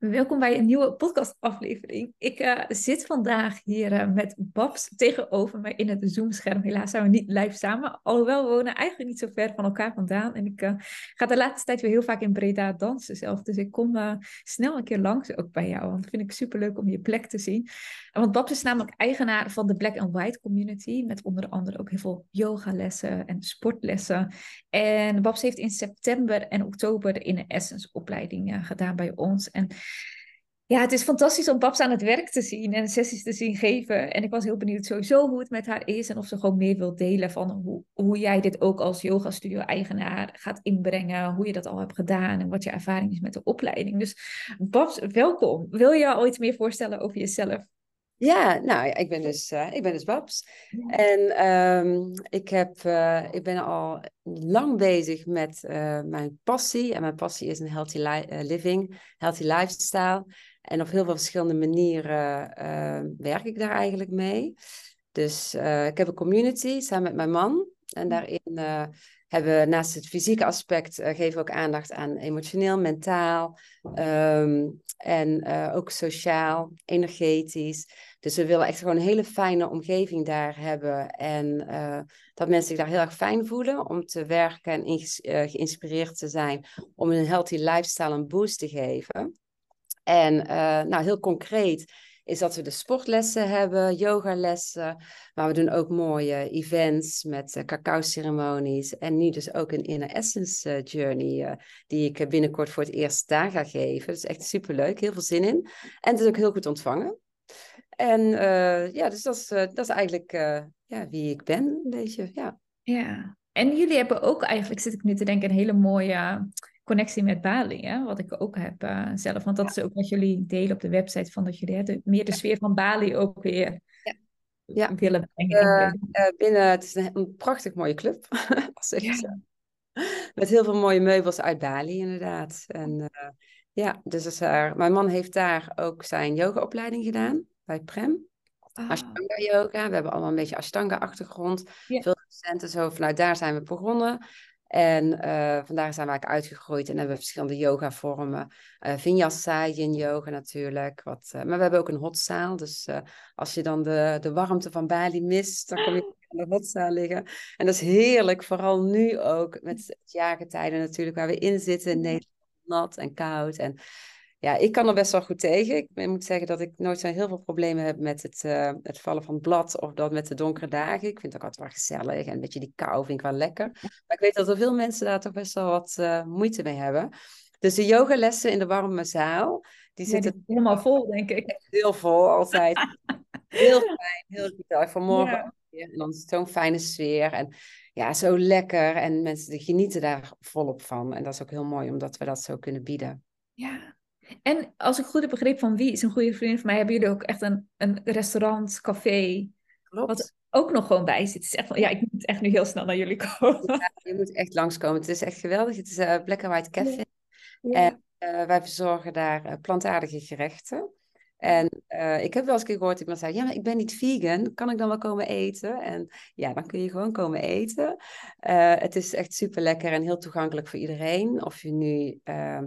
Welkom bij een nieuwe podcastaflevering. Ik uh, zit vandaag hier uh, met Babs tegenover mij in het Zoom-scherm. Helaas zijn we niet live samen, alhoewel we wonen eigenlijk niet zo ver van elkaar vandaan. En ik uh, ga de laatste tijd weer heel vaak in Breda dansen zelf. Dus ik kom snel een keer langs ook bij jou, want dat vind ik superleuk om je plek te zien. Want Babs is namelijk eigenaar van de Black and White Community, met onder andere ook heel veel yogalessen en sportlessen. En Babs heeft in september en oktober de Inner Essence opleiding gedaan bij ons. En ja, het is fantastisch om Babs aan het werk te zien en sessies te zien geven. En ik was heel benieuwd sowieso hoe het met haar is en of ze gewoon meer wil delen van hoe, hoe jij dit ook als yoga studio eigenaar gaat inbrengen, hoe je dat al hebt gedaan en wat je ervaring is met de opleiding. Dus Babs, welkom. Wil je al iets meer voorstellen over jezelf? Ja, nou, ik ben dus, uh, ik ben dus Babs. En um, ik, heb, uh, ik ben al lang bezig met uh, mijn passie. En mijn passie is een healthy li living, healthy lifestyle. En op heel veel verschillende manieren werk ik daar eigenlijk mee. Dus ik heb een community samen met mijn man. En daarin hebben we naast het fysieke aspect geven we ook aandacht aan emotioneel, mentaal um, en ook sociaal, energetisch. Dus we willen echt gewoon een hele fijne omgeving daar hebben. En dat mensen zich daar heel erg fijn voelen om te werken en geïnspireerd te zijn om een healthy lifestyle een boost te geven. En uh, nou, heel concreet is dat we de sportlessen hebben, yogalessen. Maar we doen ook mooie events met cacao-ceremonies. En nu dus ook een Inner Essence Journey, die ik binnenkort voor het eerst daar ga geven. Dat is echt superleuk, heel veel zin in. En het is ook heel goed ontvangen. En ja, dus dat is, dat is eigenlijk ja, wie ik ben, een beetje, ja. Ja, en jullie hebben ook eigenlijk, zit ik nu te denken, een hele mooie connectie met Bali, hè? wat ik ook heb zelf. Want dat is ook wat jullie delen op de website, van dat jullie hè, meer de sfeer van Bali ook weer ja. Ja. willen brengen. binnen, het is een, een, prachtig mooie club. Met heel veel mooie meubels uit Bali, inderdaad. En ja, dus is er, mijn man heeft daar ook zijn yogaopleiding gedaan bij Prem. Ah. Ashtanga yoga. We hebben allemaal een beetje Ashtanga achtergrond. Veel docenten zo vanuit daar zijn we begonnen. En uh, vandaar zijn we eigenlijk uitgegroeid en hebben we verschillende yoga vormen. Uh, Vinyasa, yin yoga natuurlijk. Wat, uh, maar we hebben ook een hotzaal. Dus als je dan de, de warmte van Bali mist, dan kom je in de hotzaal liggen. En dat is heerlijk, vooral nu ook met het jaargetijden natuurlijk waar we in zitten. In Nederland, nat en koud. En ja, ik kan er best wel goed tegen. Ik moet zeggen dat ik nooit zo heel veel problemen heb met het, uh, het vallen van het blad of dat met de donkere dagen. Ik vind het ook altijd wel gezellig en een beetje die kou vind ik wel lekker. Maar ik weet dat er veel mensen daar toch best wel wat uh, moeite mee hebben. Dus de yogalessen in de warme zaal, die ja, zitten helemaal vol, denk ik. Heel vol, altijd. heel fijn, heel gezellig. Vanmorgen ja. en dan is het zo'n fijne sfeer en ja, zo lekker. En mensen die genieten daar volop van. En dat is ook heel mooi, omdat we dat zo kunnen bieden. Ja, en als ik goed heb begrepen van wie is een goede vriend van mij, hebben jullie ook echt een, een restaurant, café, Klopt. wat ook nog gewoon bij zit. Het is echt van, ja, ik moet echt nu heel snel naar jullie komen. Ja, je moet echt langskomen. Het is echt geweldig. Het is uh, Black and White Café. En uh, wij verzorgen daar uh, plantaardige gerechten. En uh, ik heb wel eens een keer gehoord, iemand zei, ja, maar ik ben niet vegan, kan ik dan wel komen eten? En ja, dan kun je gewoon komen eten. Uh, het is echt super lekker en heel toegankelijk voor iedereen. Of je nu uh,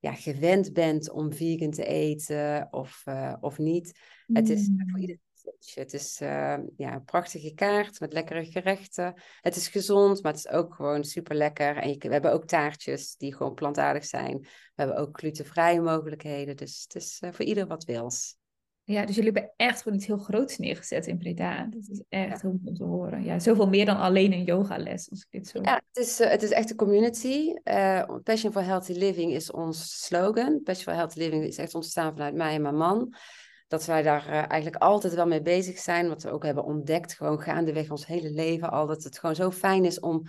ja, gewend bent om vegan te eten of, uh, of niet. Mm. Het is voor mm. iedereen. Het is uh, ja, een prachtige kaart met lekkere gerechten. Het is gezond, maar het is ook gewoon super lekker. En je, we hebben ook taartjes die gewoon plantaardig zijn. We hebben ook glutenvrije mogelijkheden. Dus het is uh, voor ieder wat wils. Ja, dus jullie hebben echt gewoon iets heel groots neergezet in Breda. Dat is echt heel om te horen. Ja, zoveel meer dan alleen een yogales, als ik dit zo... Ja, het is, uh, het is echt een community. Uh, Passion for Healthy Living is ons slogan. Passion for Healthy Living is echt ontstaan vanuit mij en mijn man. Dat wij daar uh, eigenlijk altijd wel mee bezig zijn. Wat we ook hebben ontdekt, gewoon gaandeweg ons hele leven al. Dat het gewoon zo fijn is om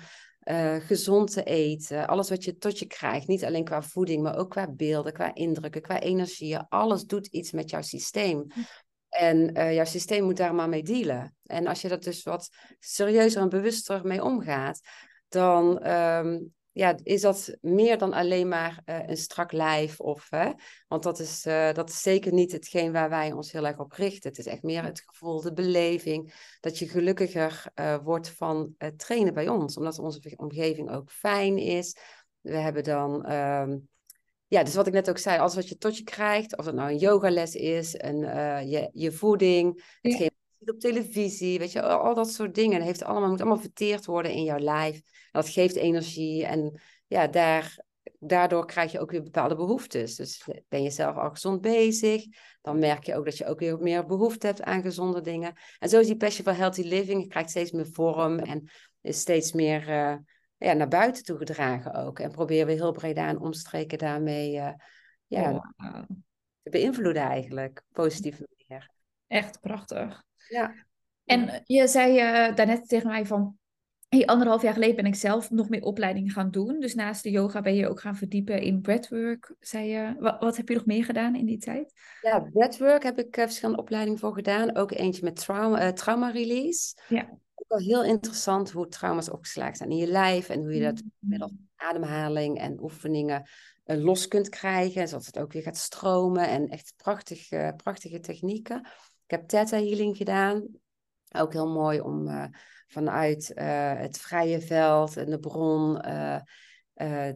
uh, gezond te eten. Alles wat je tot je krijgt. Niet alleen qua voeding, maar ook qua beelden, qua indrukken, qua energieën. Alles doet iets met jouw systeem. Hm. En uh, jouw systeem moet daar maar mee dealen. En als je dat dus wat serieuzer en bewuster mee omgaat, dan um, ja, is dat meer dan alleen maar uh, een strak lijf. Of, hè? Want dat is, uh, dat is zeker niet hetgeen waar wij ons heel erg op richten. Het is echt meer het gevoel, de beleving, dat je gelukkiger uh, wordt van het trainen bij ons. Omdat onze omgeving ook fijn is. We hebben dan um, ja, dus wat ik net ook zei, alles wat je tot je krijgt, of het nou een yogales is, een, je, je voeding, hetgeen. Op televisie, weet je, al, dat soort dingen. heeft allemaal, moet allemaal verteerd worden in jouw lijf. Dat geeft energie en ja, daar, daardoor krijg je ook weer bepaalde behoeftes. Dus ben je zelf al gezond bezig, dan merk je ook dat je ook weer meer behoefte hebt aan gezonde dingen. En zo is die passion for healthy living, je krijgt steeds meer vorm en is steeds meer... Uh, ja, naar buiten toe gedragen ook. En proberen we heel breed aan omstreken daarmee uh, ja, te beïnvloeden eigenlijk. Positieve manier. Echt prachtig. Ja. En je zei uh, daarnet tegen mij van... Hey, anderhalf jaar geleden ben ik zelf nog meer opleidingen gaan doen. Dus naast de yoga ben je ook gaan verdiepen in breathwork, zei je. Wat, wat heb je nog meer gedaan in die tijd? Ja, breathwork heb ik uh, verschillende opleidingen voor gedaan. Ook eentje met trauma, uh, trauma release. Ja wel heel interessant hoe trauma's opgeslagen zijn in je lijf en hoe je dat mm. middels ademhaling en oefeningen los kunt krijgen, zodat het ook weer gaat stromen en echt prachtig, uh, prachtige technieken. Ik heb Theta Healing gedaan, ook heel mooi om uh, vanuit het vrije veld en de bron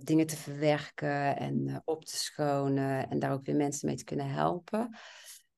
dingen te verwerken en op te schonen en daar ook weer mensen mee te kunnen helpen.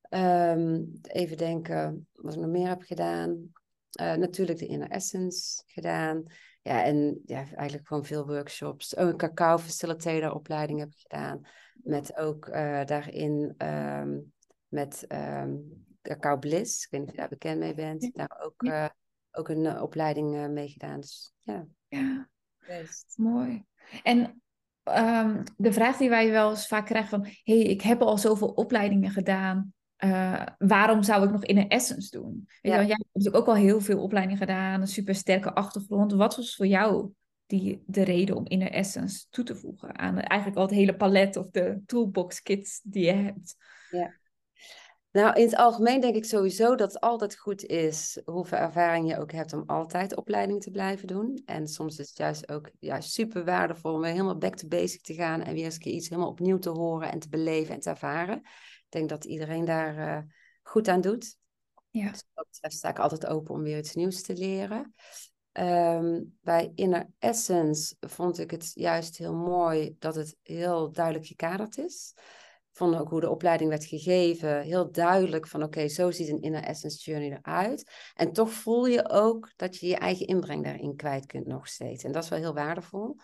Um, even denken wat ik nog meer heb gedaan. Natuurlijk de Inner Essence gedaan. Ja, en ja, eigenlijk gewoon veel workshops. Ook een cacao facilitator opleiding heb ik gedaan. Met ook daarin um, met um, Cacao Bliss. Ik weet niet of je daar bekend mee bent. Daar ook, uh, ook een opleiding mee gedaan. Dus ja. Ja, Best. mooi. En um, de vraag die wij wel eens vaak krijgen van... hey, ik heb al zoveel opleidingen gedaan. Uh, waarom zou ik nog in een essence doen? Weet ja. je, jij hebt natuurlijk ook al heel veel opleiding gedaan, een super sterke achtergrond. Wat was voor jou die, de reden om in een essence toe te voegen aan eigenlijk al het hele palet of de toolbox kits die je hebt? Ja. Nou, in het algemeen denk ik sowieso dat het altijd goed is, hoeveel ervaring je ook hebt, om altijd opleiding te blijven doen. En soms is het juist ook juist super waardevol om weer helemaal back to basic te gaan en weer eens een keer iets helemaal opnieuw te horen en te beleven en te ervaren. Ik denk dat iedereen daar uh, goed aan doet. Ja. Dus dat sta ik altijd open om weer iets nieuws te leren. Um, bij Inner Essence vond ik het juist heel mooi dat het heel duidelijk gekaderd is. Vond ook hoe de opleiding werd gegeven, heel duidelijk van oké, zo ziet een Inner Essence Journey eruit. En toch voel je ook dat je je eigen inbreng daarin kwijt kunt nog steeds. En dat is wel heel waardevol.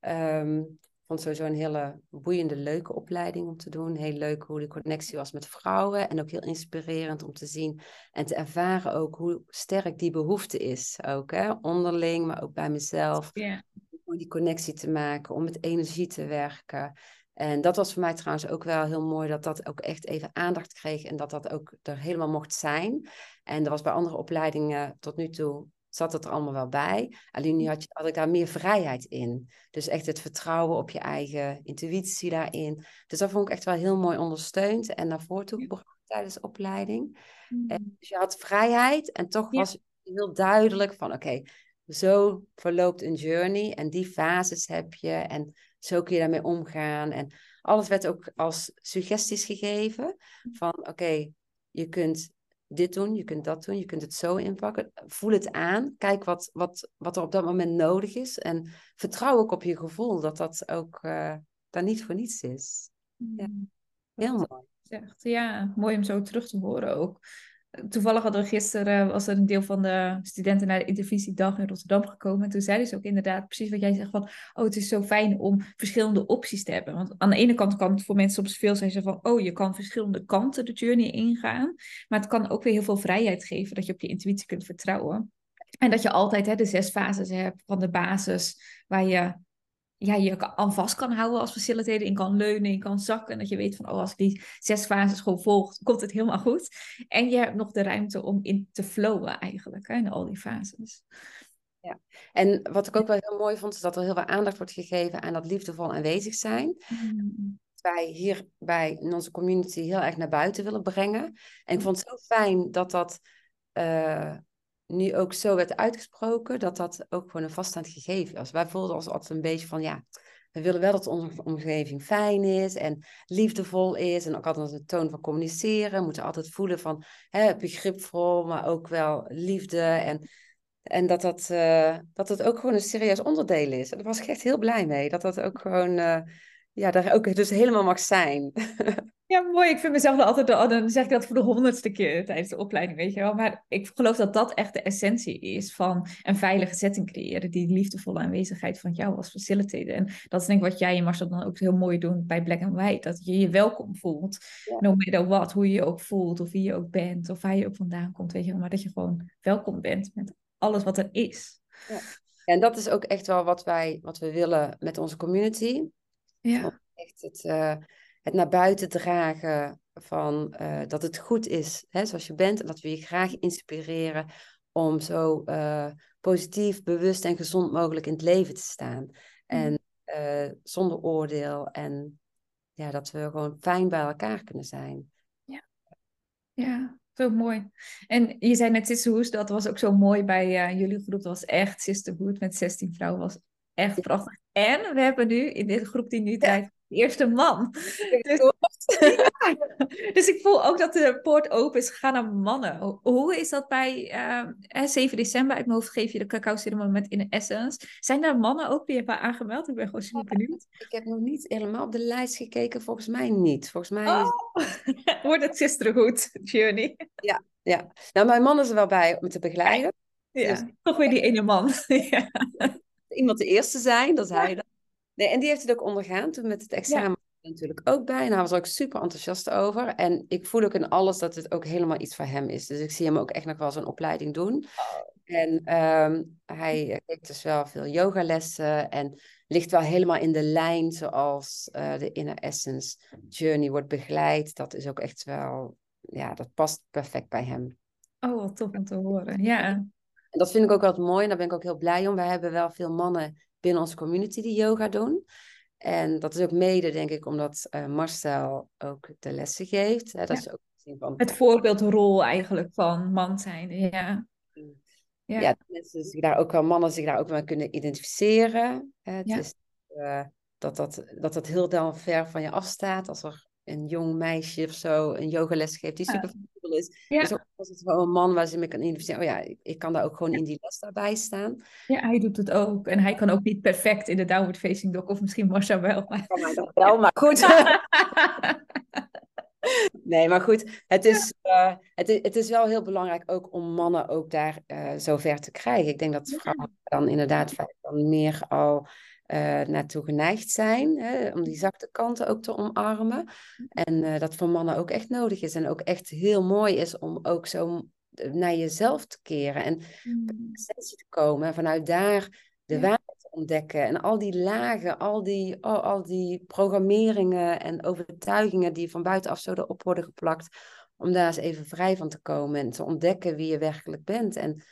Um, vond sowieso een hele boeiende, leuke opleiding om te doen. Heel leuk hoe de connectie was met vrouwen. En ook heel inspirerend om te zien en te ervaren ook hoe sterk die behoefte is. Ook hè? onderling, maar ook bij mezelf. Yeah. Om die connectie te maken, om met energie te werken. En dat was voor mij trouwens ook wel heel mooi dat dat ook echt even aandacht kreeg en dat dat ook er helemaal mocht zijn. En er was bij andere opleidingen tot nu toe zat het er allemaal wel bij. Alleen nu had, je, had ik daar meer vrijheid in. Dus echt het vertrouwen op je eigen intuïtie daarin. Dus dat vond ik echt wel heel mooi ondersteund en naar voren toe gebracht tijdens de opleiding. Mm. En dus je had vrijheid en toch was het heel duidelijk van oké, zo verloopt een journey en die fases heb je en zo kun je daarmee omgaan. En alles werd ook als suggesties gegeven van oké, je kunt dit doen, je kunt dat doen, je kunt het zo inpakken. Voel het aan, kijk wat, wat, wat er op dat moment nodig is en vertrouw ook op je gevoel dat dat ook uh, daar niet voor niets is. Ja. Mm. Heel mooi. Ja, mooi om zo terug te horen ook toevallig hadden we gisteren, was er een deel van de studenten naar de intervisiedag in Rotterdam gekomen. En toen zeiden ze ook inderdaad precies wat jij zegt van, oh het is zo fijn om verschillende opties te hebben. Want aan de ene kant kan het voor mensen soms veel zijn van, oh je kan verschillende kanten de journey ingaan. Maar het kan ook weer heel veel vrijheid geven dat je op je intuïtie kunt vertrouwen. En dat je altijd hè, de zes fases hebt van de basis waar je ja, je aan vast kan houden als facilitator, in kan leunen, in kan zakken. En dat je weet van, oh, als ik die zes fases gewoon volg, komt het helemaal goed. En je hebt nog de ruimte om in te flowen eigenlijk, hè, in al die fases. Ja, en wat ik ook wel heel mooi vond, is dat er heel veel aandacht wordt gegeven aan dat liefdevol aanwezig zijn. Mm. Wij hier bij in onze community heel erg naar buiten willen brengen. En ik vond het zo fijn dat dat uh, nu ook zo werd uitgesproken, dat dat ook gewoon een vaststaand gegeven was. Wij voelden ons altijd een beetje van, ja, we willen wel dat onze omgeving fijn is en liefdevol is. En ook altijd een toon van communiceren. We moeten altijd voelen van hè, begripvol, maar ook wel liefde. En, en dat, dat, uh, dat het ook gewoon een serieus onderdeel is. En daar was ik echt heel blij mee. Dat dat ook gewoon uh, ja, daar ook dus helemaal mag zijn. Ja, mooi. Ik vind mezelf altijd, dan zeg ik dat voor de honderdste keer tijdens de opleiding, weet je wel. Maar ik geloof dat dat echt de essentie is van een veilige setting creëren. Die liefdevolle aanwezigheid van jou als facilitator. En dat is denk ik wat jij en Marcel dan ook heel mooi doen bij Black and White. Dat je je welkom voelt. Ja. No matter what, hoe je je ook voelt, of wie je ook bent, of waar je ook vandaan komt, weet je wel. Maar dat je gewoon welkom bent met alles wat er is. Ja. En dat is ook echt wel wat wij, wat we willen met onze community. Ja. Echt het... Uh, het naar buiten dragen van uh, dat het goed is hè, zoals je bent. En dat we je graag inspireren om zo uh, positief, bewust en gezond mogelijk in het leven te staan. En zonder oordeel. En ja, dat we gewoon fijn bij elkaar kunnen zijn. Ja, ja zo mooi. En je zei net Sisterhood, dat was ook zo mooi bij jullie groep. Dat was echt Sisterhood met 16 vrouwen. was echt prachtig. En we hebben nu in deze groep die nu draait eerste man. Dus, dus, ik voel ook dat de poort open is gegaan naar mannen. Hoe is dat bij uh, 7 december? Uit mijn hoofd geef je de cacao ceremonie met In Essence. Zijn er mannen ook die hebben aangemeld? Ik ben gewoon super benieuwd. Ik heb nog niet helemaal op de lijst gekeken. Volgens mij niet. Volgens mij oh. Wordt het sisterhood journey. Ja, ja. Nou, mijn man is er wel bij om te begeleiden. Ja, dus... toch weer die ene man. ja. Iemand de eerste zijn, dat hij dan. Nee, en die heeft het ook ondergaan toen met het examen. Natuurlijk ook bij. En hij was ook super enthousiast over. En ik voel ook in alles dat het ook helemaal iets voor hem is. Dus ik zie hem ook echt nog wel zijn opleiding doen. En um, hij geeft dus wel veel yogalessen en ligt wel helemaal in de lijn zoals uh, de Inner Essence Journey wordt begeleid. Dat is ook echt wel, ja, dat past perfect bij hem. Oh, wat tof om te horen, ja. En dat vind ik ook altijd mooi en daar ben ik ook heel blij om. We hebben wel veel mannen binnen onze community die yoga doen. En dat is ook mede, denk ik, omdat uh, Marcel ook de lessen geeft. Hè? Dat is ook van... Het voorbeeldrol eigenlijk van man zijn, ja. Ja, ja mensen zich daar ook wel, mannen zich daar ook wel kunnen identificeren. Het is, uh, dat, dat, dat dat heel dan ver van je afstaat. Als er een jong meisje of zo een yogales geeft die super is. Ja. Dus ook het wel een man waar ze mee kan identificeren. Oh ja, ik, ik, kan daar ook gewoon in die les daarbij staan. Ja, hij doet het ook. En hij kan ook niet perfect in de downward facing dog. Of misschien Marcia wel. Maar... Kan mij dat wel, maar goed. nee, maar goed. Het is, uh, het, is, het is wel heel belangrijk ook om mannen ook daar uh, zover te krijgen. Ik denk dat vrouwen dan inderdaad dan meer al uh, naartoe geneigd zijn. Hè, om die zachte kanten ook te omarmen. En uh, dat voor mannen ook echt nodig is. En ook echt heel mooi is om ook zo naar jezelf te keren. En mm. essentie te komen. En vanuit daar de ja. waarheid te ontdekken. En al die lagen, al die, oh, al die programmeringen en overtuigingen die van buitenaf zo erop worden geplakt. Om daar eens even vrij van te komen en te ontdekken wie je werkelijk bent. En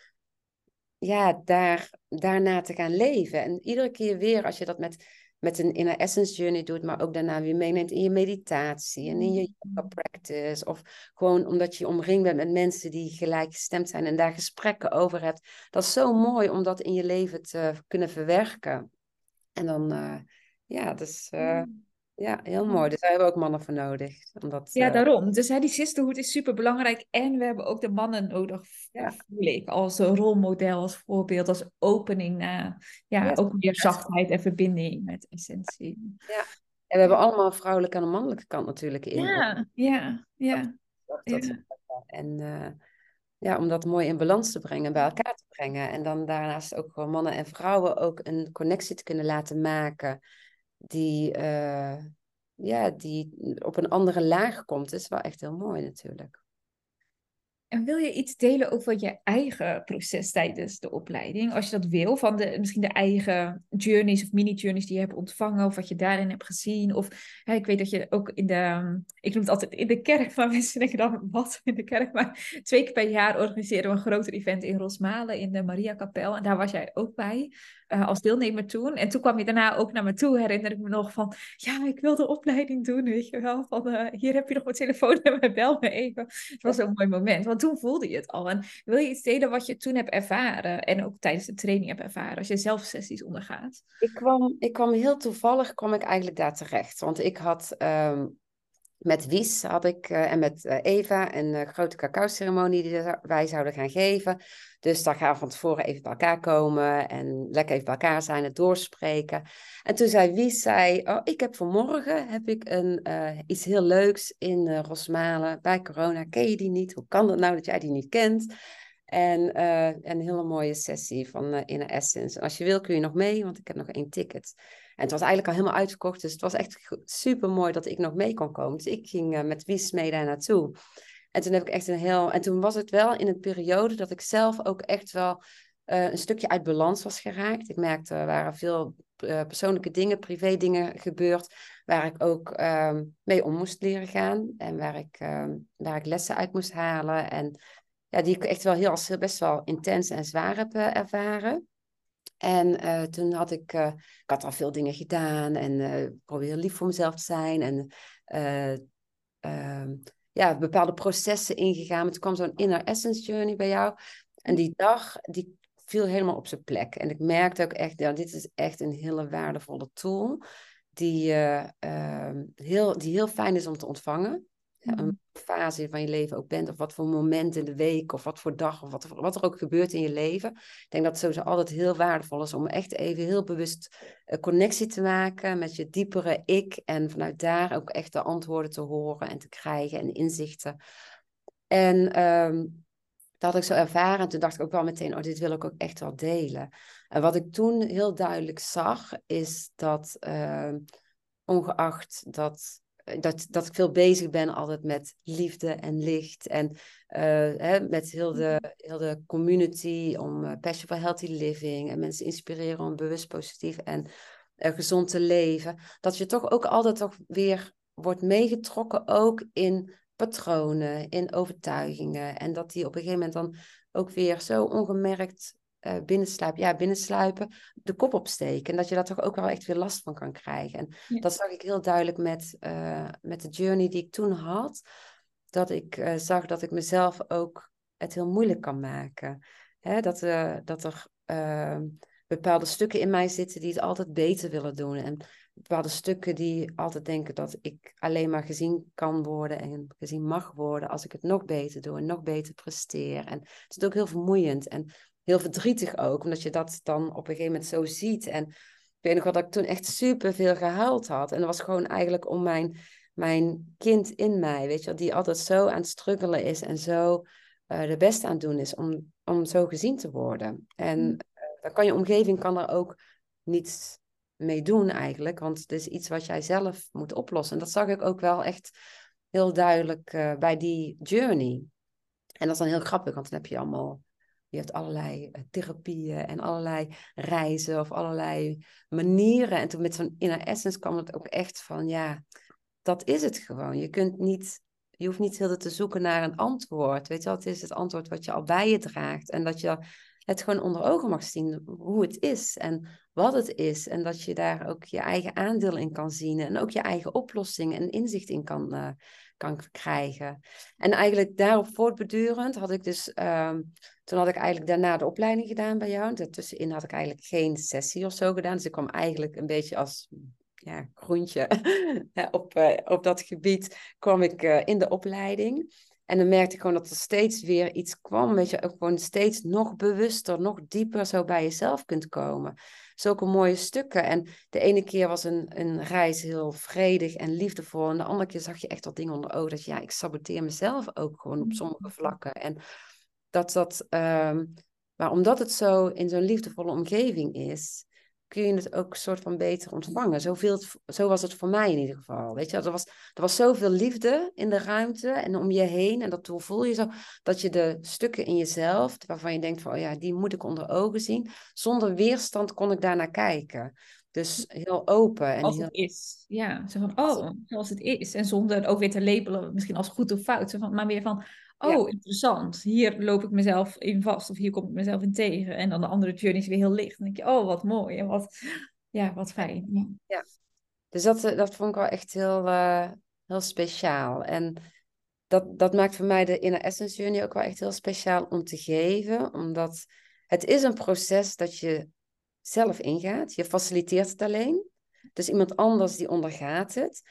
ja, daar, daarna te gaan leven. En iedere keer weer, als je dat met, met een inner essence journey doet, maar ook daarna weer meeneemt in je meditatie en in je yoga mm-hmm. practice. Of gewoon omdat je omringd bent met mensen die gelijkgestemd zijn en daar gesprekken over hebt. Dat is zo mooi om dat in je leven te kunnen verwerken. En dan, uh, ja, dus. Uh, ja, heel mooi. Dus daar hebben we ook mannen voor nodig. Omdat, ja, uh... daarom. Dus hè, die sisterhood is super belangrijk. En we hebben ook de mannen nodig, ja. voel ik. Als rolmodel, als voorbeeld, als opening naar ja, ook meer zachtheid en verbinding met essentie. Ja, en we hebben allemaal een vrouwelijke en een mannelijke kant natuurlijk in. Ja, ja, ja. Dat, dat, ja. En uh, ja, om dat mooi in balans te brengen, bij elkaar te brengen. En dan daarnaast ook gewoon mannen en vrouwen ook een connectie te kunnen laten maken die, uh, ja, die op een andere laag komt, is wel echt heel mooi natuurlijk. En wil je iets delen over je eigen proces tijdens de opleiding? Als je dat wil, van de, misschien de eigen journeys of mini-journeys die je hebt ontvangen, of wat je daarin hebt gezien. Of hè, ik weet dat je ook in de, ik noem het altijd in de kerk, maar mensen denken dan wat in de kerk. Maar twee keer per jaar organiseren we een groter event in Rosmalen in de Maria Kapel. En daar was jij ook bij. Uh, als deelnemer toen. En toen kwam je daarna ook naar me toe, herinner ik me nog van, ja, ik wil de opleiding doen, weet je wel. Van, uh, hier heb je nog mijn telefoonnummer, bel me even. Het was een mooi moment, want toen voelde je het al. En wil je iets delen wat je toen hebt ervaren en ook tijdens de training hebt ervaren, als je zelf sessies ondergaat? Ik kwam, ik kwam heel toevallig, kwam ik eigenlijk daar terecht. Want ik had... Um met Wies had ik eh, en met uh, Eva een grote cacao-ceremonie die wij zouden gaan geven. Dus dan gaan we van tevoren even bij elkaar komen en lekker even bij elkaar zijn, het doorspreken. En toen zei Wies, zei, oh, ik heb vanmorgen heb ik een, iets heel leuks in Rosmalen bij corona. Ken je die niet? Hoe kan het nou dat jij die niet kent? En een hele mooie sessie van Inner Essence. En als je wil kun je nog mee, want ik heb nog één ticket. En het was eigenlijk al helemaal uitverkocht. Dus het was echt super mooi dat ik nog mee kon komen. Dus ik ging uh, met Wies mee daar naartoe. En toen heb ik echt een heel. En toen was het wel in een periode dat ik zelf ook echt wel uh, een stukje uit balans was geraakt. Ik merkte er waren veel uh, persoonlijke dingen, privé dingen gebeurd. Waar ik ook ehm, mee om moest leren gaan. En waar ik, ehm, waar ik lessen uit moest halen. En ja, die ik echt wel heel best wel intens en zwaar heb ervaren. En uh, toen had ik, uh, ik had al veel dingen gedaan en uh, probeerde lief voor mezelf te zijn en ehm, ja, bepaalde processen ingegaan. Maar toen kwam zo'n inner essence journey bij jou. En die dag, die viel helemaal op zijn plek. En ik merkte ook echt, ja, dit is echt een hele waardevolle tool. Die, ehm, heel, die heel fijn is om te ontvangen een mm. fase van je leven ook bent, of wat voor moment in de week, of wat voor dag, of wat, wat er ook gebeurt in je leven. Ik denk dat het sowieso altijd heel waardevol is om echt even heel bewust een connectie te maken met je diepere ik. En vanuit daar ook echt de antwoorden te horen en te krijgen en inzichten. En um, dat had ik zo ervaren. En toen dacht ik ook wel meteen, oh, dit wil ik ook echt wel delen. En wat ik toen heel duidelijk zag, is dat uh, ongeacht dat eh, dat, dat ik veel bezig ben altijd met liefde en licht. En uh, hè, met heel de, mhm. heel de community om uh, Passion for Healthy Living. En mensen inspireren om bewust positief en uh, gezond te leven. Dat je toch ook altijd toch weer wordt meegetrokken ook in patronen, in overtuigingen. En dat die op een gegeven moment dan ook weer zo ongemerkt uh, binnensluipen, ja, binnensluipen, de kop opsteken. En dat je daar toch ook wel echt weer last van kan krijgen. En dat zag ik heel duidelijk met, uh, met de journey die ik toen had. Dat ik uh, zag dat ik mezelf ook het heel moeilijk kan maken. Hè, dat, dat er ehm, bepaalde stukken in mij zitten die het altijd beter willen doen. En bepaalde stukken die altijd denken dat ik alleen maar gezien kan worden en gezien mag worden als ik het nog beter doe en nog beter presteer. En het is ook heel vermoeiend. En heel verdrietig ook, omdat je dat dan op een gegeven moment zo ziet. En ik weet nog wel dat ik toen echt super veel gehuild had. En dat was gewoon eigenlijk om mijn, mijn kind in mij, weet je die altijd zo aan het struggelen is en zo uh, de beste aan het doen is om, om zo gezien te worden. En uh, dan kan je omgeving kan er ook niets mee doen eigenlijk, want het is iets wat jij zelf moet oplossen. En dat zag ik ook wel echt heel duidelijk uh, bij die journey. En dat is dan heel grappig, want dan heb je allemaal je hebt allerlei eh, therapieën en allerlei reizen of allerlei manieren. En toen met zo'n inner essence kwam het ook echt van, ja, dat is het gewoon. Je kunt niet, je hoeft niet heel te zoeken naar een antwoord. Weet je wel, het is het antwoord wat je al bij je draagt. En dat je het gewoon onder ogen mag zien hoe het is en wat het is. En dat je daar ook je eigen aandeel in kan zien en ook je eigen oplossing en inzicht in kan, uh, kan krijgen. En eigenlijk daarop voortbedurend had ik dus, um, toen had ik eigenlijk daarna de opleiding gedaan bij jou. Daartussenin had ik eigenlijk geen sessie of zo gedaan. Dus ik kwam eigenlijk een beetje als ja, groentje op, uh, op dat gebied, kwam ik uh, in de opleiding. En dan merkte ik gewoon dat er steeds weer iets kwam. Weet je, ook gewoon steeds nog bewuster, nog dieper zo bij jezelf kunt komen. Zulke mooie stukken. En de ene keer was een, een reis heel vredig en liefdevol. En de andere keer zag je echt wat dingen onder ogen. Dat je, ja, ik saboteer mezelf ook gewoon op sommige mm. vlakken. En dat dat, um, maar omdat het zo in zo'n liefdevolle omgeving is, kun je het ook soort van beter ontvangen. Zoveel, zo was het voor mij in ieder geval. Weet je, er was, er was zoveel liefde in de ruimte en om je heen. En dat voel je zo, dat je de stukken in jezelf, waarvan je denkt van, oh ja, die moet ik onder ogen zien. Zonder weerstand kon ik daarnaar kijken. Dus heel open. En als heel... het is. Ja, zo van, oh, zoals het is. En zonder ook weer te labelen, misschien als goed of fout. Zo van, maar weer van, oh, interessant. Hier loop ik mezelf in vast of hier kom ik mezelf in tegen. En dan de andere journey is weer heel licht. Dan denk je, oh, wat mooi en wat, ja, wat fijn. Ja. ja. Dus dat, eh, dat vond ik wel echt heel, uh, heel speciaal. En dat, dat maakt voor mij de Inner Essence Journey ook wel echt heel speciaal om te geven. Omdat het is een proces dat je zelf ingaat. Je faciliteert het alleen. Dus iemand anders die ondergaat het.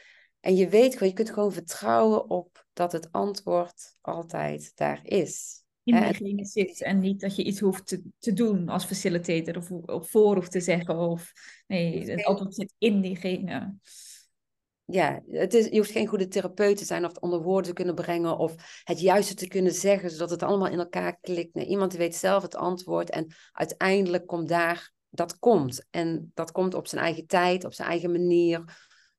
En je weet gewoon, je kunt gewoon vertrouwen op dat het antwoord altijd daar is. In diegene zit en niet dat je iets hoeft te, te doen als facilitator of, of voor hoeft te zeggen. Of nee, het antwoord zit in diegene ja, het is, je hoeft geen goede therapeut te zijn of het onder woorden te kunnen brengen of het juiste te kunnen zeggen, zodat het allemaal in elkaar klikt. Nee, iemand weet zelf het antwoord en uiteindelijk komt daar, dat komt. En dat komt op zijn eigen tijd, op zijn eigen manier,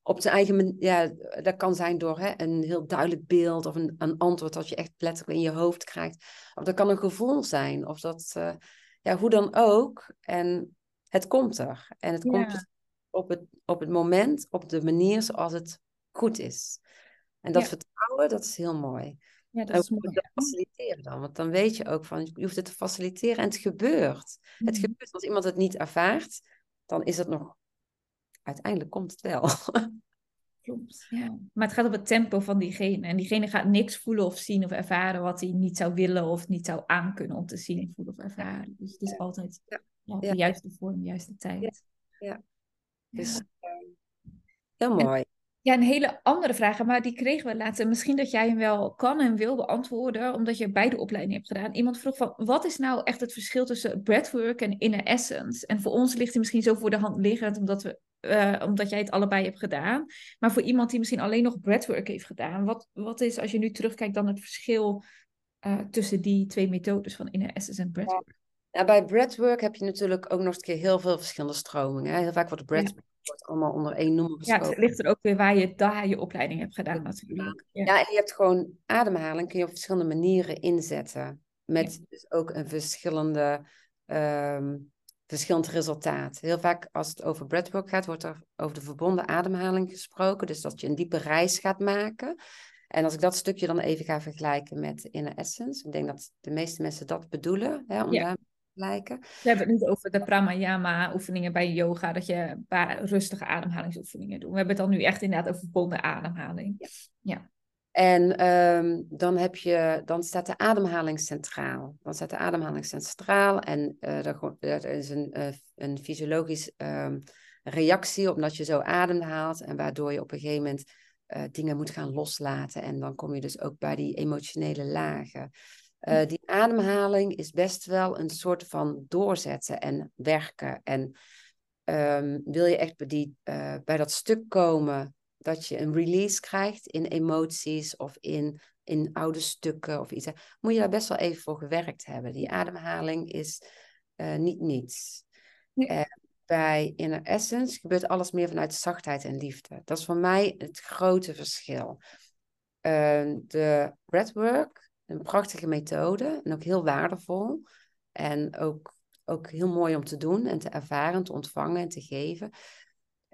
op zijn eigen ja, dat kan zijn door hè, een heel duidelijk beeld of een, een antwoord dat je echt letterlijk in je hoofd krijgt. Of dat kan een gevoel zijn, of dat, uh, ja, hoe dan ook. En het komt er. En het komt op het, op het moment, op de manier zoals het goed is. En dat vertrouwen, dat is heel mooi. Ja, dat is mooi. Dat faciliteren dan, want dan weet je ook van, je hoeft het te faciliteren en het gebeurt. Het mhm. gebeurt, als iemand het niet ervaart, dan is het nog, uiteindelijk komt het wel. Klopt, ja. Maar het gaat op het tempo van diegene. En diegene gaat niks voelen of zien of ervaren wat hij niet zou willen of niet zou aankunnen om te zien, voelen of ervaren. Dus het is altijd ja. Ja, de juiste vorm, de juiste tijd. Ja. Dus ehm, heel mooi. Ja, een hele andere vraag, maar die kregen we later. Misschien dat jij hem wel kan en wil beantwoorden, omdat je beide opleidingen hebt gedaan. Iemand vroeg van, wat is nou echt het verschil tussen breathwork en inner essence? En voor ons ligt het misschien zo voor de hand liggend, omdat, we, uh, omdat jij het allebei hebt gedaan. Maar voor iemand die misschien alleen nog breathwork heeft gedaan, wat, wat is, als je nu terugkijkt, dan het verschil uh, tussen die twee methodes van inner essence en breathwork? Nou, bij breathwork heb je natuurlijk ook nog eens een keer heel veel verschillende stromingen. Heel vaak wordt breathwork wordt allemaal onder één noemer gesproken. Ja, het ligt er ook weer waar je daar je opleiding hebt gedaan natuurlijk. Ja. ja, en je hebt gewoon ademhaling kun je op verschillende manieren inzetten. Met dus ook een verschillende, um, verschillend resultaat. Heel vaak als het over breathwork gaat, wordt er over de verbonden ademhaling gesproken. Dus dat je een diepe reis gaat maken. En als ik dat stukje dan even ga vergelijken met Inner Essence, ik denk dat de meeste mensen dat bedoelen, hè, om daar lijken. We hebben het niet over de pranayama-oefeningen bij yoga, dat je een paar rustige ademhalingsoefeningen doet. We hebben het dan nu echt inderdaad over verbonden ademhaling. Ja. ja. En um, dan, heb je, dan staat de ademhaling centraal. Dan staat de ademhaling centraal en uh, er, is een, uh, een fysiologisch um, reactie omdat je zo ademhaalt en waardoor je op een gegeven moment uh, dingen moet gaan loslaten. En dan kom je dus ook bij die emotionele lagen. Uh, die ademhaling is best wel een soort van doorzetten en werken. En um, wil je echt bij, die, uh, bij dat stuk komen dat je een release krijgt in emoties of in, in oude stukken of iets, moet je daar best wel even voor gewerkt hebben. Die ademhaling is uh, niet niets. Nee. bij Inner Essence gebeurt alles meer vanuit zachtheid en liefde. Dat is voor mij het grote verschil. de breathwork een prachtige methode en ook heel waardevol. En ook, ook heel mooi om te doen en te ervaren, te ontvangen en te geven.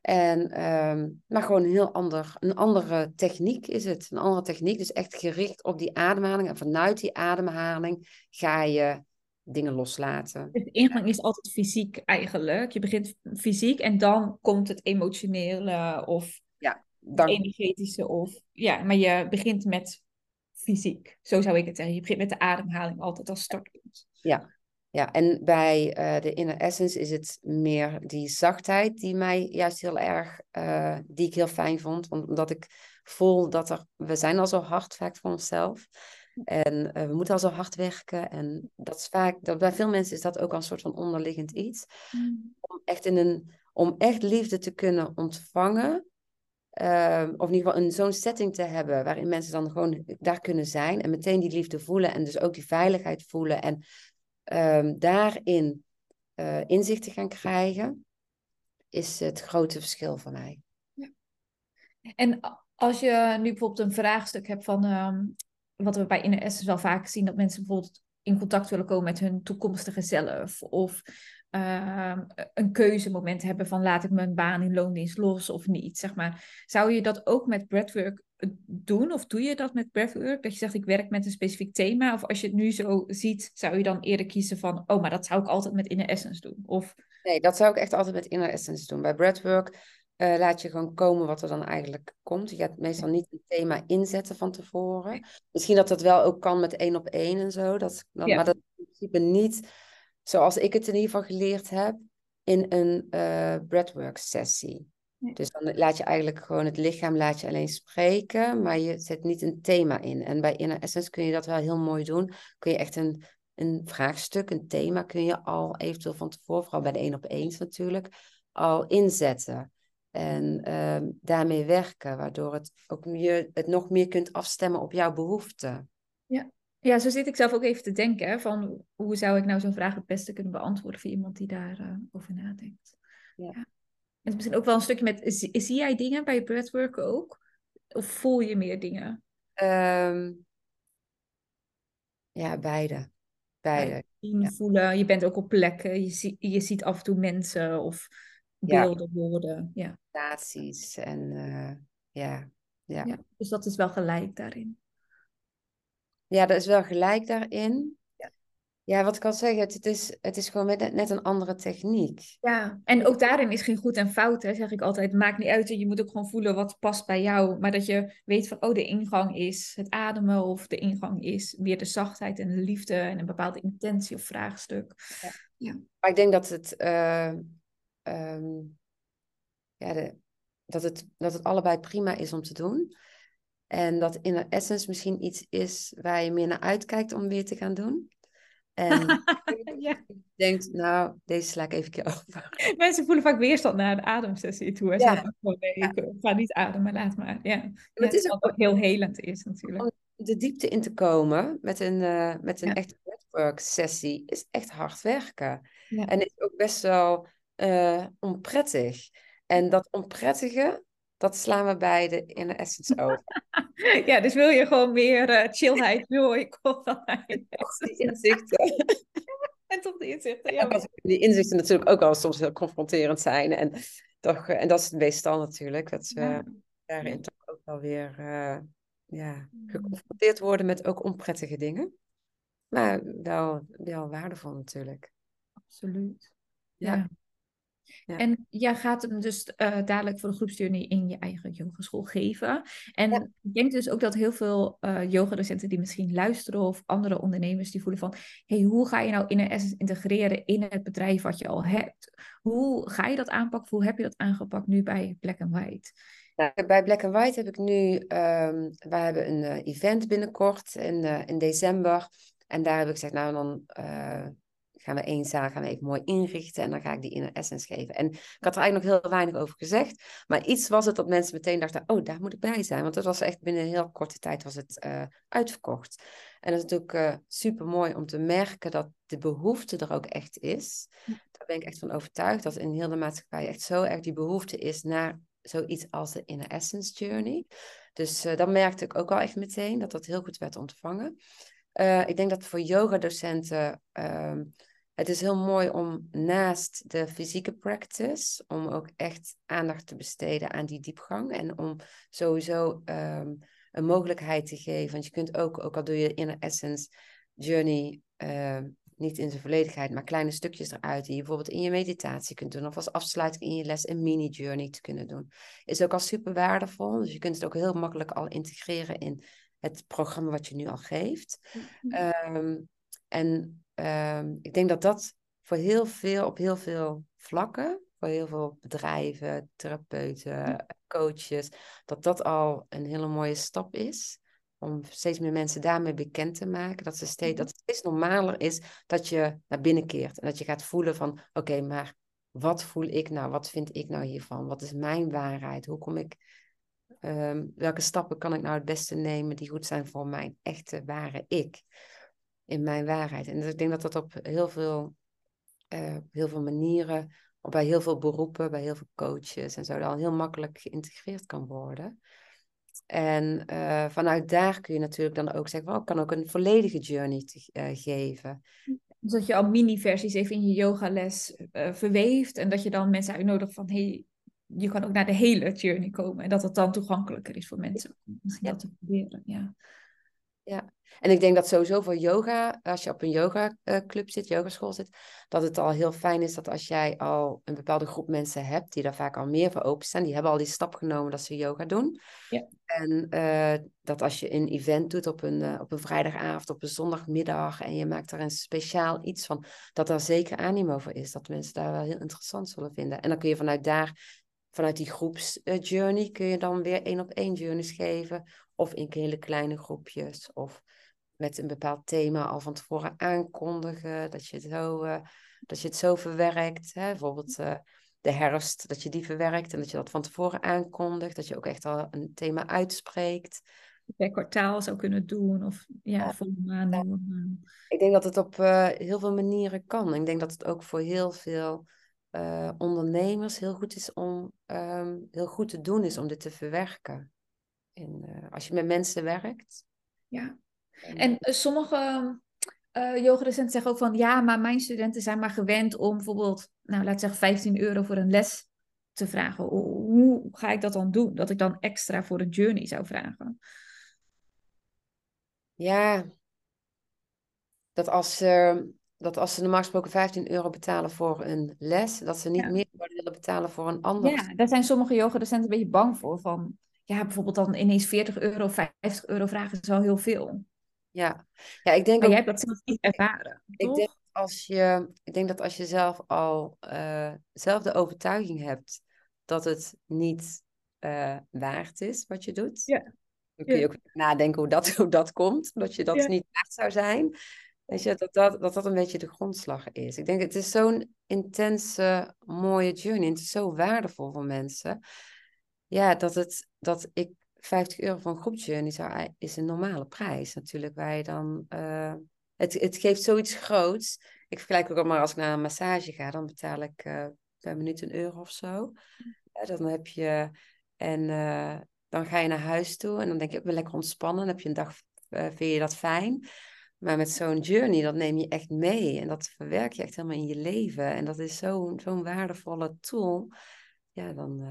En, um, maar gewoon een heel ander, een andere techniek is het. Een andere techniek, dus echt gericht op die ademhaling. En vanuit die ademhaling ga je dingen loslaten. De ingang is altijd fysiek eigenlijk. Je begint fysiek en dan komt het emotionele of ja, dan... energetische. Of, ja, maar je begint met fysiek. Zo zou ik het zeggen. Je begint met de ademhaling altijd als startpunt. Ja, ja. en bij uh, de Inner Essence is het meer die zachtheid die mij juist heel erg, uh, die ik heel fijn vond. Omdat ik voel dat er, we zijn al zo hard vaak voor onszelf. En uh, we moeten al zo hard werken. En dat is vaak, dat, bij veel mensen is dat ook al een soort van onderliggend iets. Mm. Om echt in een, om echt liefde te kunnen ontvangen Ehm, of in ieder geval zo'n setting te hebben waarin mensen dan gewoon daar kunnen zijn en meteen die liefde voelen en dus ook die veiligheid voelen en um, daarin uh, inzicht te gaan krijgen, is het grote verschil voor mij. Ja. En als je nu bijvoorbeeld een vraagstuk hebt van um, wat we bij Inner wel vaak zien, dat mensen bijvoorbeeld in contact willen komen met hun toekomstige zelf of uh, een keuzemoment hebben van laat ik mijn baan in loondienst los of niet, zeg maar. Zou je dat ook met breathwork doen of doe je dat met breathwork? Dat je zegt ik werk met een specifiek thema of als je het nu zo ziet, zou je dan eerder kiezen van oh, maar dat zou ik altijd met Inner Essence doen? Of... Nee, dat zou ik echt altijd met Inner Essence doen. Bij breathwork uh, laat je gewoon komen wat er dan eigenlijk komt. Je gaat meestal niet een thema inzetten van tevoren. Misschien dat dat wel ook kan met één op één en zo. Dat, Maar dat in principe niet zoals ik het in ieder geval geleerd heb, in een uh, breathwork sessie. Dus dan laat je eigenlijk gewoon het lichaam laat je alleen spreken, maar je zet niet een thema in. En bij Inner Essence kun je dat wel heel mooi doen. Kun je echt een, een vraagstuk, een thema, kun je al eventueel van tevoren, vooral bij de één op eens natuurlijk, al inzetten. En ehm, daarmee werken, waardoor het ook je het nog meer kunt afstemmen op jouw behoeften. Ja. ja, zo zit ik zelf ook even te denken. van hoe zou ik nou zo'n vraag het beste kunnen beantwoorden voor iemand die daarover uh, over nadenkt. Ja. ja. En misschien ook wel een stukje met, zie, zie jij dingen bij breathwork ook? Of voel je meer dingen? Um, ja, beide. Beide. Ja. voelen. Je bent ook op plekken. Je, zie, je ziet af en toe mensen of beelden, woorden. Ja. Staties en uh, ja. Ja. ja. Dus dat is wel gelijk daarin. Ja, dat is wel gelijk daarin. Ja, wat ik al zeg, het, is, het is gewoon met, net een andere techniek. Ja, en ook daarin is geen goed en fout, hè, zeg ik altijd. Maakt niet uit, je moet ook gewoon voelen wat past bij jou. Maar dat je weet van, oh, de ingang is het ademen of de ingang is weer de zachtheid en de liefde en een bepaalde intentie of vraagstuk. Ja. ja. Maar ik denk dat het, uh, um, ja, de, dat, het, dat het allebei prima is om te doen. En dat inner essence misschien iets is waar je meer naar uitkijkt om weer te gaan doen. En ja. denkt, nou, deze sla ik even over. Mensen voelen vaak weerstand naar de ademsessie toe. Ja. Gewoon, nee, ja. ik ga niet ademen, laat maar. Ja. ja het is ook, ook heel helend is natuurlijk. Om de diepte in te komen met een, uh, met een echte network sessie is echt hard werken. En is ook best wel uh, onprettig. En dat onprettige, dat slaan we beide in de essence over. ja, dus wil je gewoon meer uh, chillheid, joy, die inzichten. en tot die inzichten, ja. die inzichten natuurlijk ook al soms heel confronterend zijn. En, toch, en dat is het meestal natuurlijk, dat we ja. daarin toch ook wel weer uh, ja, geconfronteerd worden met ook onprettige dingen. Maar wel, wel waardevol natuurlijk. Absoluut. ja. En jij gaat hem dus uh, dadelijk voor de groepsjourney in je eigen yogaschool geven. En ik denk dus ook dat heel veel uh, yogadocenten die misschien luisteren of andere ondernemers die voelen van... hey, hoe ga je nou in een essence integreren in het bedrijf wat je al hebt? Hoe ga je dat aanpakken? Hoe heb je dat aangepakt nu bij Black and White? Nou, bij Black and White heb ik nu... Um, wij hebben een uh, event binnenkort in, in december... En daar heb ik gezegd, nou dan gaan we één zaal gaan we even mooi inrichten en dan ga ik die inner essence geven. En ik had er eigenlijk nog heel weinig over gezegd, maar iets was het dat mensen meteen dachten, oh, daar moet ik bij zijn, want het was echt binnen een heel korte tijd was het uh, uitverkocht. En dat is natuurlijk uh, super mooi om te merken dat de behoefte er ook echt is. Daar ben ik echt van overtuigd dat in heel de maatschappij echt zo erg die behoefte is naar zoiets als de inner essence journey. Dus uh, dan merkte ik ook wel echt meteen dat dat heel goed werd ontvangen. ik denk dat voor yoga-docenten ehm, het is heel mooi om naast de fysieke practice, om ook echt aandacht te besteden aan die diepgang. En om sowieso um, een mogelijkheid te geven. Want je kunt ook, ook al doe je inner essence journey, uh, niet in zijn volledigheid, maar kleine stukjes eruit, die je bijvoorbeeld in je meditatie kunt doen, of als afsluiting in je les een mini-journey te kunnen doen. Is ook al super waardevol. Dus je kunt het ook heel makkelijk al integreren in het programma wat je nu al geeft. Um, en um, ik denk dat dat voor heel veel, op heel veel vlakken, voor heel veel bedrijven, therapeuten, coaches, dat dat al een hele mooie stap is. Om steeds meer mensen daarmee bekend te maken. Dat, ze steeds, dat het steeds normaler is dat je naar binnen keert. En dat je gaat voelen van, oké, maar wat voel ik nou? Wat vind ik nou hiervan? Wat is mijn waarheid? Hoe kom ik... Um, welke stappen kan ik nou het beste nemen die goed zijn voor mijn echte, ware ik? In mijn waarheid. En dus ik denk dat dat op heel veel, uh, heel veel manieren, bij heel veel beroepen, bij heel veel coaches en zo, dan heel makkelijk geïntegreerd kan worden. En uh, vanuit daar kun je natuurlijk dan ook zeggen, well, ik kan ook een volledige journey te, uh, geven. Dus dat je al mini-versies even in je yogales uh, verweeft en dat je dan mensen uitnodigt van, hey, je kan ook naar de hele journey komen en dat het dan toegankelijker is voor mensen om ja. dat te proberen. Ja. Ja, en ik denk dat sowieso voor yoga, als je op een yogaclub uh, zit, yogaschool zit, dat het al heel fijn is dat als jij al een bepaalde groep mensen hebt, die daar vaak al meer voor openstaan, die hebben al die stap genomen dat ze yoga doen. Ja. En uh, dat als je een event doet op een, uh, op een vrijdagavond, op een zondagmiddag, en je maakt er een speciaal iets van, dat daar zeker animo voor is, dat mensen daar wel heel interessant zullen vinden. En dan kun je vanuit daar vanuit die groepsjourney kun je dan weer één op één journeys geven. Of in hele kleine groepjes. Of met een bepaald thema al van tevoren aankondigen. Dat je het zo, uh, dat je het zo verwerkt. Hè? Bijvoorbeeld uh, de herfst, dat je die verwerkt en dat je dat van tevoren aankondigt. Dat je ook echt al een thema uitspreekt. Per kwartaal zou kunnen doen of ja, ja. volle maanden. Ja. Ik denk dat het op uh, heel veel manieren kan. Ik denk dat het ook voor heel veel uh, ondernemers heel goed is om um, heel goed te doen is om dit te verwerken. En, uh, als je met mensen werkt. Ja. En sommige uh, zeggen ook van ja, maar mijn studenten zijn maar gewend om bijvoorbeeld, nou laat zeggen 15 euro voor een les te vragen. Hoe ga ik dat dan doen? Dat ik dan extra voor een journey zou vragen? Ja, dat als, uh, dat als ze normaal gesproken 15 euro betalen voor een les, dat ze niet ja. meer willen betalen voor een ander. Ja, daar zijn sommige yogadocenten een beetje bang voor. Van ja, bijvoorbeeld dan ineens 40 euro, 50 euro vragen is wel heel veel. Ja, ja ik denk maar ook, jij hebt dat zelf niet ervaren. Ik denk, als je, ik denk dat als je zelf al uh, zelf de overtuiging hebt dat het niet uh, waard is wat je doet, ja. dan kun je ja. ook nadenken hoe dat, hoe dat komt, dat je dat ja. niet waard zou zijn. Weet je, dat dat, dat dat een beetje de grondslag is. Ik denk, het is zo'n intense, mooie journey. Het is zo waardevol voor mensen. Ja, dat, het, dat ik 50 euro voor een groepjourney zou, is een normale prijs natuurlijk. Waar je dan, uh, het, het geeft zoiets groots. Ik vergelijk ook al maar als ik naar een massage ga, dan betaal ik uh, per minuut een euro of zo. Ja, dan heb je, en uh, dan ga je naar huis toe en dan denk je, ik wil lekker ontspannen. Dan heb je een dag, vind je dat fijn. Maar met zo'n journey, dat neem je echt mee en dat verwerk je echt helemaal in je leven. En dat is zo'n zo'n waardevolle tool. Ja, dan,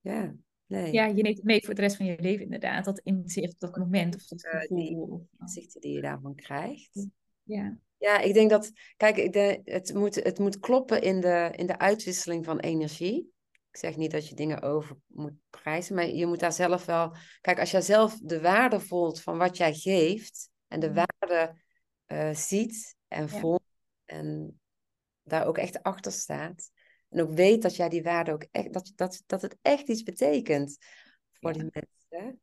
ja, Nee. Ja, je neemt het mee voor de rest van je leven inderdaad. Dat inzicht op dat moment of dat. Uh, die inzichten die je daarvan krijgt. Ja. Ja, ik denk dat, kijk, ik denk, het, moet, het moet kloppen in de, in de uitwisseling van energie. Ik zeg niet dat je dingen over moet prijzen, maar je moet daar zelf wel... Kijk, als jij zelf de waarde voelt van wat jij geeft en de waarde uh, ziet en voelt en daar ook echt achter staat, en ook weet dat jij die waarde ook echt, dat, dat, dat het echt iets betekent voor ja. die mensen.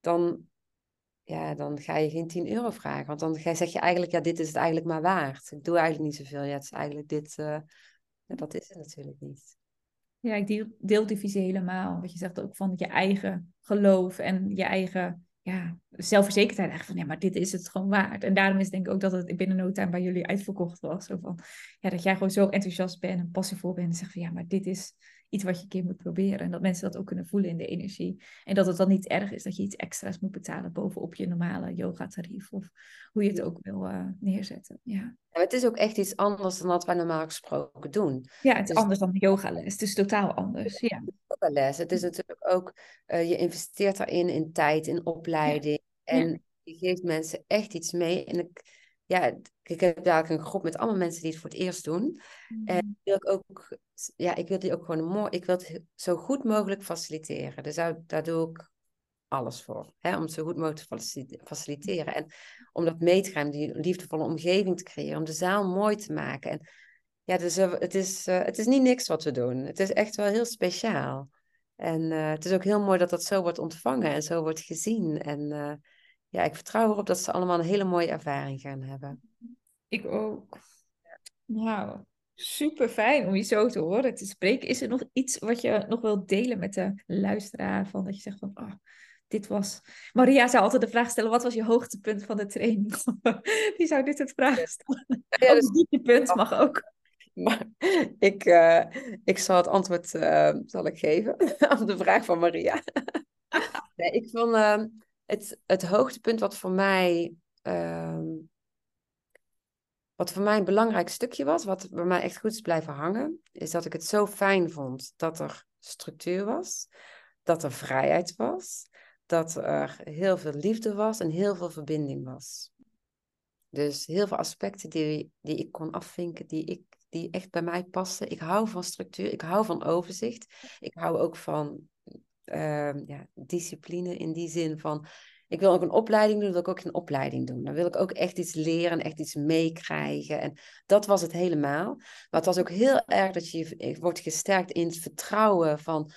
Dan, ja, dan ga je geen 10 euro vragen. Want dan zeg je eigenlijk, ja, dit is het eigenlijk maar waard. Ik doe eigenlijk niet zoveel. Ja, het is eigenlijk dit. Uh, ja, dat is het natuurlijk niet. Ja, ik deel, deel die visie helemaal. Wat je zegt ook van je eigen geloof en je eigen ja, zelfverzekerdheid eigenlijk van ja, maar dit is het gewoon waard. En daarom is denk ik ook dat het binnen no time bij jullie uitverkocht was. Zo van, ja, dat jij gewoon zo enthousiast bent en passievol bent en zegt van ja, maar dit is iets wat je een keer moet proberen. En dat mensen dat ook kunnen voelen in de energie. En dat het dan niet erg is dat je iets extra's moet betalen bovenop je normale yoga-tarief. Of hoe je het ook wil uh, neerzetten. Ja. ja. het is ook echt iets anders dan wat wij normaal gesproken doen. Ja, het is dus... anders dan de yogales. Het is totaal anders. Ja. Les. Het is natuurlijk ook, uh, je investeert daarin in tijd, in opleiding. Ja. En je geeft mensen echt iets mee. En ik, ja, ik heb daar een groep met allemaal mensen die het voor het eerst doen. Mm. En wil ik ook, ja, ik wil die ook gewoon mooi, ik wil het zo goed mogelijk faciliteren. Dus daar, daar doe ik alles voor. Hè, om het zo goed mogelijk te faciliteren. En om dat mee te gaan, die liefdevolle omgeving te creëren, om de zaal mooi te maken. En ja, dus het, is, uh, het is niet niks wat we doen. Het is echt wel heel speciaal. En uh, het is ook heel mooi dat dat zo wordt ontvangen en zo wordt gezien. En ja, ik vertrouw erop dat ze allemaal een hele mooie ervaring gaan hebben. Ik ook. Nou, super fijn om je zo te horen, te spreken. Is er nog iets wat je nog wilt delen met de luisteraar? Van dat je zegt van, oh, dit was... Maria zou altijd de vraag stellen, wat was je hoogtepunt van de training? Die zou dit het vraag stellen. Ja, dus... dieptepunt mag ook. Maar ik, uh, ik zal het antwoord uh, zal ik geven op de vraag van Maria. nee, ik vond uh, het, het hoogtepunt wat voor mij ehm, wat voor mij een belangrijk stukje was, wat bij mij echt goed is blijven hangen, is dat ik het zo fijn vond dat er structuur was, dat er vrijheid was, dat er heel veel liefde was en heel veel verbinding was. Dus heel veel aspecten die, die ik kon afvinken, die, ik, die echt bij mij passen. Ik hou van structuur, ik hou van overzicht. Ik hou ook van uh, ja, discipline in die zin van ik wil ook een opleiding doen, wil ik ook een opleiding doen. Dan wil ik ook echt iets leren, echt iets meekrijgen. En dat was het helemaal. Maar het was ook heel erg dat je wordt gesterkt in het vertrouwen van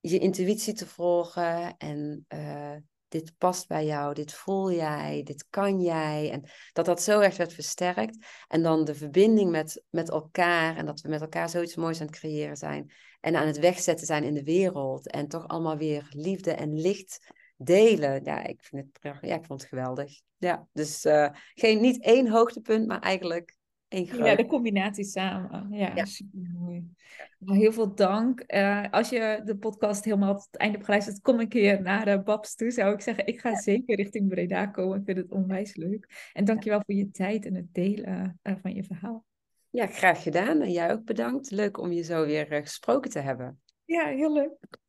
je intuïtie te volgen en uh, dit past bij jou, dit voel jij, dit kan jij. En dat dat zo erg werd versterkt. En dan de verbinding met, met elkaar en dat we met elkaar zoiets moois aan het creëren zijn. En aan het wegzetten zijn in de wereld. En toch allemaal weer liefde en licht delen. Ja, ik vind het, ja, ik vond het geweldig. Ja, dus uh, geen, niet één hoogtepunt, maar eigenlijk ja, de combinatie samen. Ja, ja. super mooi. Nou, heel veel dank. Uh, als je de podcast helemaal tot het einde hebt geluisterd, kom een keer naar uh, Babs toe. Zou ik zeggen, ik ga zeker richting Breda komen. Ik vind het onwijs leuk. En dankjewel voor je tijd en het delen uh, van je verhaal. Ja, graag gedaan. En jij ook bedankt. Leuk om je zo weer gesproken te hebben. Ja, heel leuk.